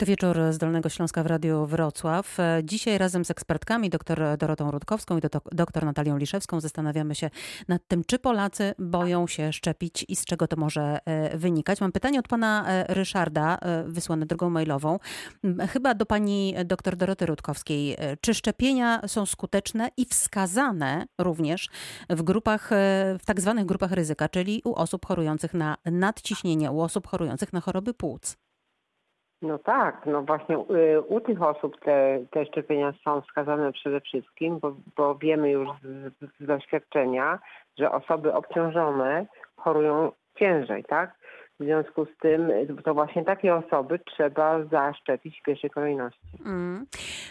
To wieczór z Dolnego Śląska w Radiu Wrocław. Dzisiaj razem z ekspertkami, dr Dorotą Rutkowską i dr Natalią Liszewską zastanawiamy się nad tym, czy Polacy boją się szczepić i z czego to może e, wynikać. Mam pytanie od pana e, Ryszarda, e, wysłane drogą mailową, chyba do pani dr Doroty Rutkowskiej. Czy szczepienia są skuteczne i wskazane również w grupach, w tak zwanych grupach ryzyka, czyli u osób chorujących na nadciśnienie, u osób chorujących na choroby płuc? No tak, no właśnie y, u tych osób te, te szczepienia są wskazane przede wszystkim, bo, bo wiemy już z, z doświadczenia, że osoby obciążone chorują ciężej, tak? W związku z tym to właśnie takie osoby trzeba zaszczepić w pierwszej kolejności. Mm.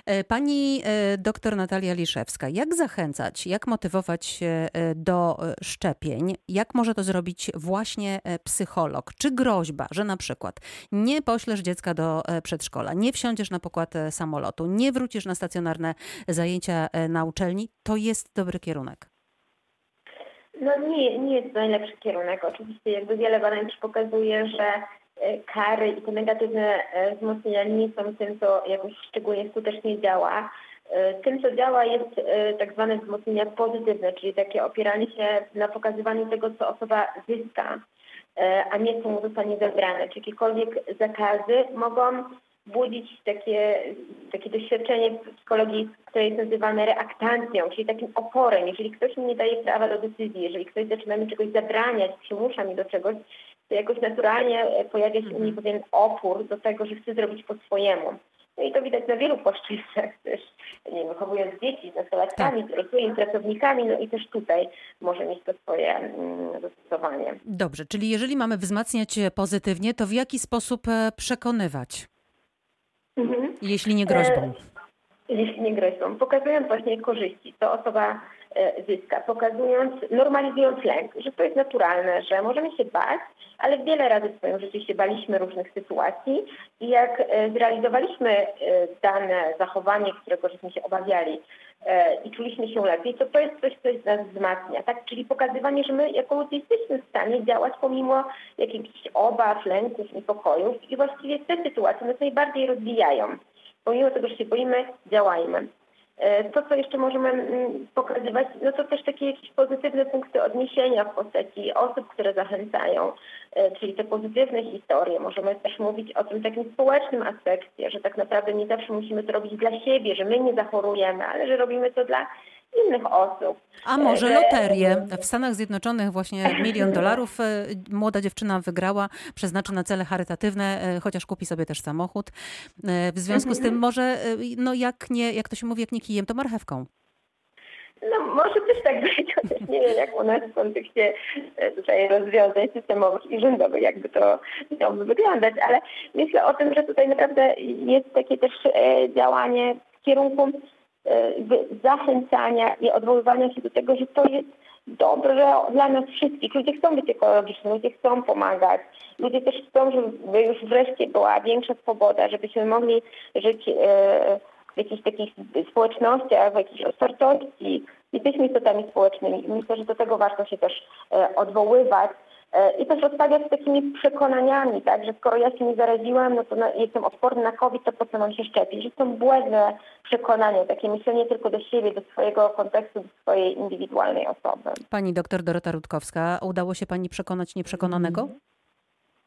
E, pani e, doktor Natalia Liszewska, jak zachęcać, jak motywować e, do szczepień? Jak może to zrobić właśnie psycholog? Czy groźba, że na przykład nie poślesz dziecka do przedszkola, nie wsiądziesz na pokład samolotu, nie wrócisz na stacjonarne zajęcia na uczelni, to jest dobry kierunek? No nie, nie jest to najlepszy kierunek. Oczywiście jakby wiele badań też pokazuje, że e, kary i te negatywne e, wzmocnienia nie są tym, co jakoś szczególnie skutecznie działa. E, tym, co działa jest tak zwane wzmocnienia pozytywne, czyli takie opieranie się na pokazywaniu tego, co osoba zyska, a nie co mu zostanie zabrane. Czy jakiekolwiek zakazy mogą budzić takie, takie doświadczenie w psychologii, które jest nazywane reaktancją, czyli takim oporem. Jeżeli ktoś mi nie daje prawa do decyzji, jeżeli ktoś zaczyna mi czegoś zabraniać, przymusza mi do czegoś, to jakoś naturalnie pojawia się u mnie mhm. pewien opór do tego, że chcę zrobić po swojemu. No i to widać na wielu płaszczyznach też, nie wychowując dzieci z nastolatkami, tak. dorosłymi pracownikami, no i też tutaj może mieć to swoje mm, zastosowanie. Dobrze, czyli jeżeli mamy wzmacniać pozytywnie, to w jaki sposób e, przekonywać? Mhm. Jeśli nie groźbą. E, jeśli nie groźbą. Pokazując właśnie korzyści, to osoba zyska, pokazując, normalizując lęk, że to jest naturalne, że możemy się bać, ale wiele razy w swoim życiu się baliśmy różnych sytuacji i jak e, zrealizowaliśmy dane zachowanie, którego żeśmy się obawiali i czuliśmy się lepiej, to to jest coś, co nas wzmacnia, tak? Czyli pokazywanie, że my jako ludzie jesteśmy w stanie działać pomimo jakichś obaw, lęków, niepokojów i właściwie te sytuacje nas najbardziej rozwijają pomimo tego, że się boimy, działajmy. E, to, co jeszcze możemy mm, pokazywać, no to też takie jakieś pozytywne punkty odniesienia w postaci osób, które zachęcają, e, czyli te pozytywne historie. Możemy też mówić o tym takim społecznym aspekcie, że tak naprawdę nie zawsze musimy to robić dla siebie, że my nie zachorujemy, ale że robimy to dla innych osób. A może e, loterię? W Stanach Zjednoczonych właśnie milion dolarów e, młoda dziewczyna wygrała, przeznaczy na cele charytatywne, e, chociaż kupi sobie też samochód. W związku z tym może, no jak nie, jak to się mówi, jak nie kijem, to marchewką. No może też tak być, chociaż nie wiem jak u nas w kontekście tutaj rozwiązań systemowych i rządowych jakby to miałoby wyglądać, ale myślę o tym, że tutaj naprawdę jest takie też działanie w kierunku zachęcania i odwoływania się do tego, że to jest dobre dla nas wszystkich. Ludzie chcą być ekologiczni, ludzie chcą pomagać. Ludzie też chcą, żeby już wreszcie była większa swoboda, żebyśmy mogli żyć e, w jakichś takich społecznościach, w jakiejś otwartości. Jesteśmy istotami społecznymi. Myślę, że do tego warto się też e, odwoływać. E, I też rozstawiać z takimi przekonaniami, tak, że skoro ja się nie zaraziłam, no to jestem odporny na COVID, to po co mam się szczepić? Że to są błędne przekonania, takie myślenie tylko do siebie, do swojego kontekstu, do swojej indywidualnej osoby. Pani doktor Dorota Rutkowska, udało się Pani przekonać nieprzekonanego?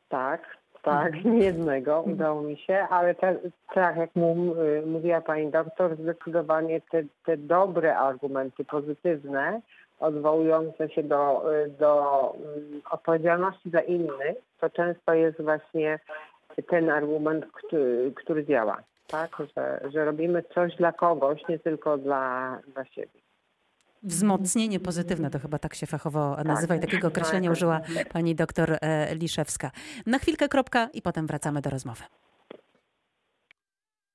Tak, tak, nie jednego udało mi się, ale te, tak jak mu, y, mówiła pani doktor, zdecydowanie te, te dobre argumenty, pozytywne, odwołujące się do, do mm, odpowiedzialności za innych, to często jest właśnie ten argument, który, który działa. Tak? Że, że robimy coś dla kogoś, nie tylko dla, dla siebie. Wzmocnienie pozytywne to chyba tak się fachowo tak. nazywa i takiego określenia użyła pani doktor e, Liszewska. Na chwilkę kropka i potem wracamy do rozmowy.